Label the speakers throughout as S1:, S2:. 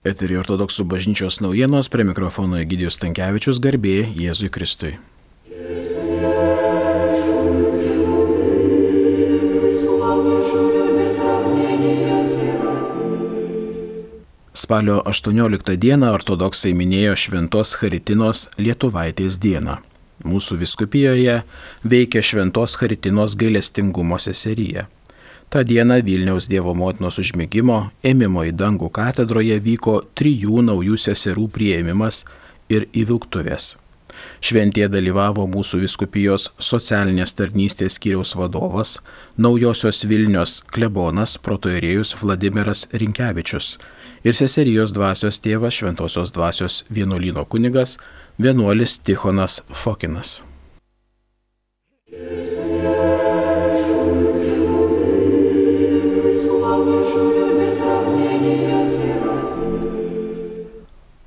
S1: Eterį ortodoksų bažnyčios naujienos prie mikrofono Egidijus Tankievičius garbė Jėzui Kristui. Spalio 18 dieną ortodoksai minėjo Šventos Charitinos Lietuvaitės dieną. Mūsų viskupijoje veikia Šventos Charitinos gailestingumo seserija. Ta diena Vilniaus Dievo motinos užmygimo ėmimo į dangų katedroje vyko trijų naujų seserų prieimimas ir įvilktuvės. Šventėje dalyvavo mūsų viskupijos socialinės tarnystės skyriaus vadovas, naujosios Vilnios klebonas protoirėjus Vladimiras Rinkevičius ir seserijos dvasios tėvas Šventosios dvasios vienuolino kunigas vienuolis Tichonas Fokinas.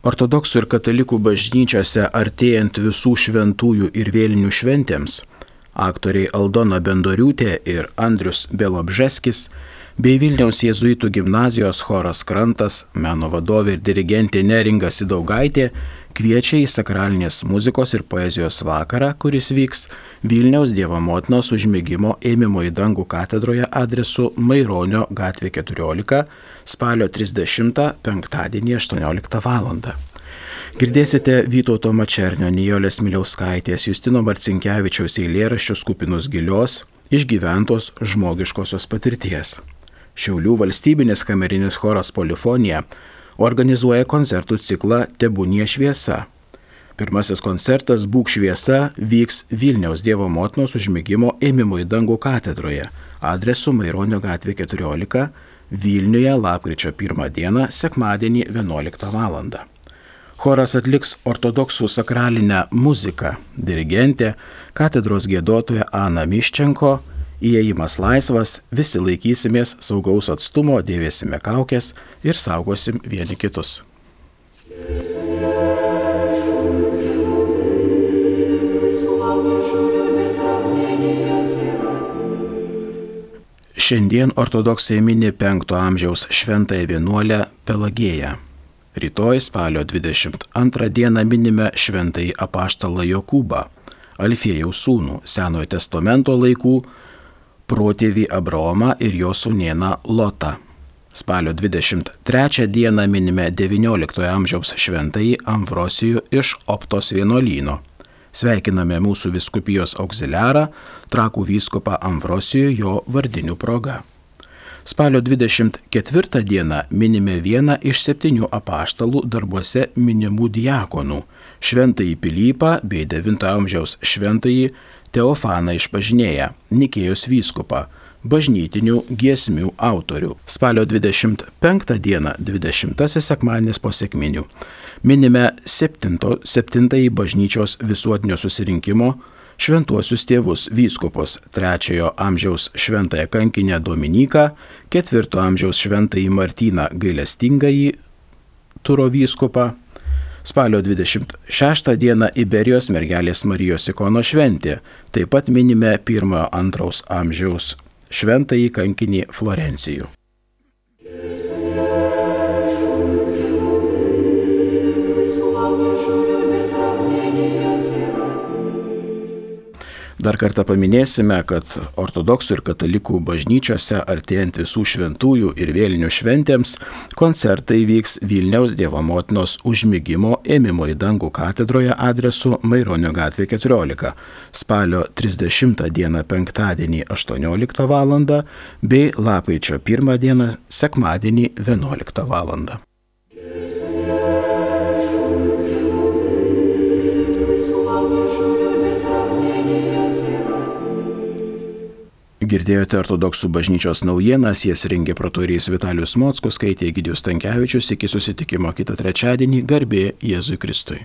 S1: Ortodoksų ir katalikų bažnyčiose artėjant visų šventųjų ir vėlinių šventėms, aktoriai Aldona Bendoriūtė ir Andrius Belobžeskis bei Vilniaus jėzuitų gimnazijos choras Krantas, meno vadovė ir dirigentė Neringa Sidaugaitė kviečia į sakralinės muzikos ir poezijos vakarą, kuris vyks Vilniaus Dievo motinos užmėgimo ėmimo į dangų katedroje adresu Maironio gatvė 14 spalio 30 penktadienį 18 val. Girdėsite Vytauto Mačernio, Nijolės Miliauskaitės, Justino Marcinkievičiaus eilėraščius kupinus gilios, išgyventos žmogiškosios patirties. Šiaulių valstybinis kamerinis choras Polifonija organizuoja koncertų ciklą Tebūnie šviesa. Pirmasis koncertas Būk šviesa vyks Vilniaus Dievo motinos užmygimo ėmimo į dangų katedroje, adresu Maironio gatvė 14, Vilniuje lapkričio 1 dieną, sekmadienį 11 val. Choras atliks ortodoksų sakralinę muziką. Dirigentė, katedros gėdotoja Ana Miščenko, Įėjimas laisvas, visi laikysimės saugaus atstumo, dėvėsime kaukės ir saugosim vieni kitus. Šiandien ortodoksai mini 5 amžiaus šventąją vienuolę Pelagėją. Rytoj spalio 22 dieną minime šventąjį apaštalą Jokūbą, Alfėjaus sūnų, Senojo testamento laikų protėvį Abraomą ir jo sūnieną Lotą. Spalio 23 dieną minime XIX amžiaus šventąjį Amvrosijų iš Optos vienuolyno. Sveikiname mūsų viskupijos auxiliarą, trakų vyskupą Amvrosijų jo vardinių proga. Spalio 24 dieną minime vieną iš septynių apaštalų darbuose minimų diakonų - šventąjį Pilypą bei IX amžiaus šventąjį Teofaną išpažinėję, Nikėjos vyskupą, bažnytinių giesmių autorių. Spalio 25 dieną, 20 sekmadienis po sėkminių, minime 7-ąjį bažnyčios visuotinio susirinkimo šventuosius tėvus vyskupus 3 amžiaus šventąją kankinę Dominiką, 4 amžiaus šventąjį Martyną gailestingąjį Turo vyskupą, Spalio 26 dieną Iberijos mergelės Marijos ikono šventė. Taip pat minime 1-2 amžiaus šventąjį kankinį Florencijų. Dar kartą paminėsime, kad ortodoksų ir katalikų bažnyčiose artėjant visų šventųjų ir vėlinių šventėms koncertai vyks Vilniaus Dievo motinos užmygimo ėmimo į dangų katedroje adresu Maironio gatvė 14 spalio 30 dieną penktadienį 18 val. bei lapkričio 1 dieną sekmadienį 11 val. Girdėjote ortodoksų bažnyčios naujienas, jas rengė protorijas Vitalius Mockus, skaitė Gidijus Tankievičius, iki susitikimo kitą trečiadienį, garbė Jėzui Kristui.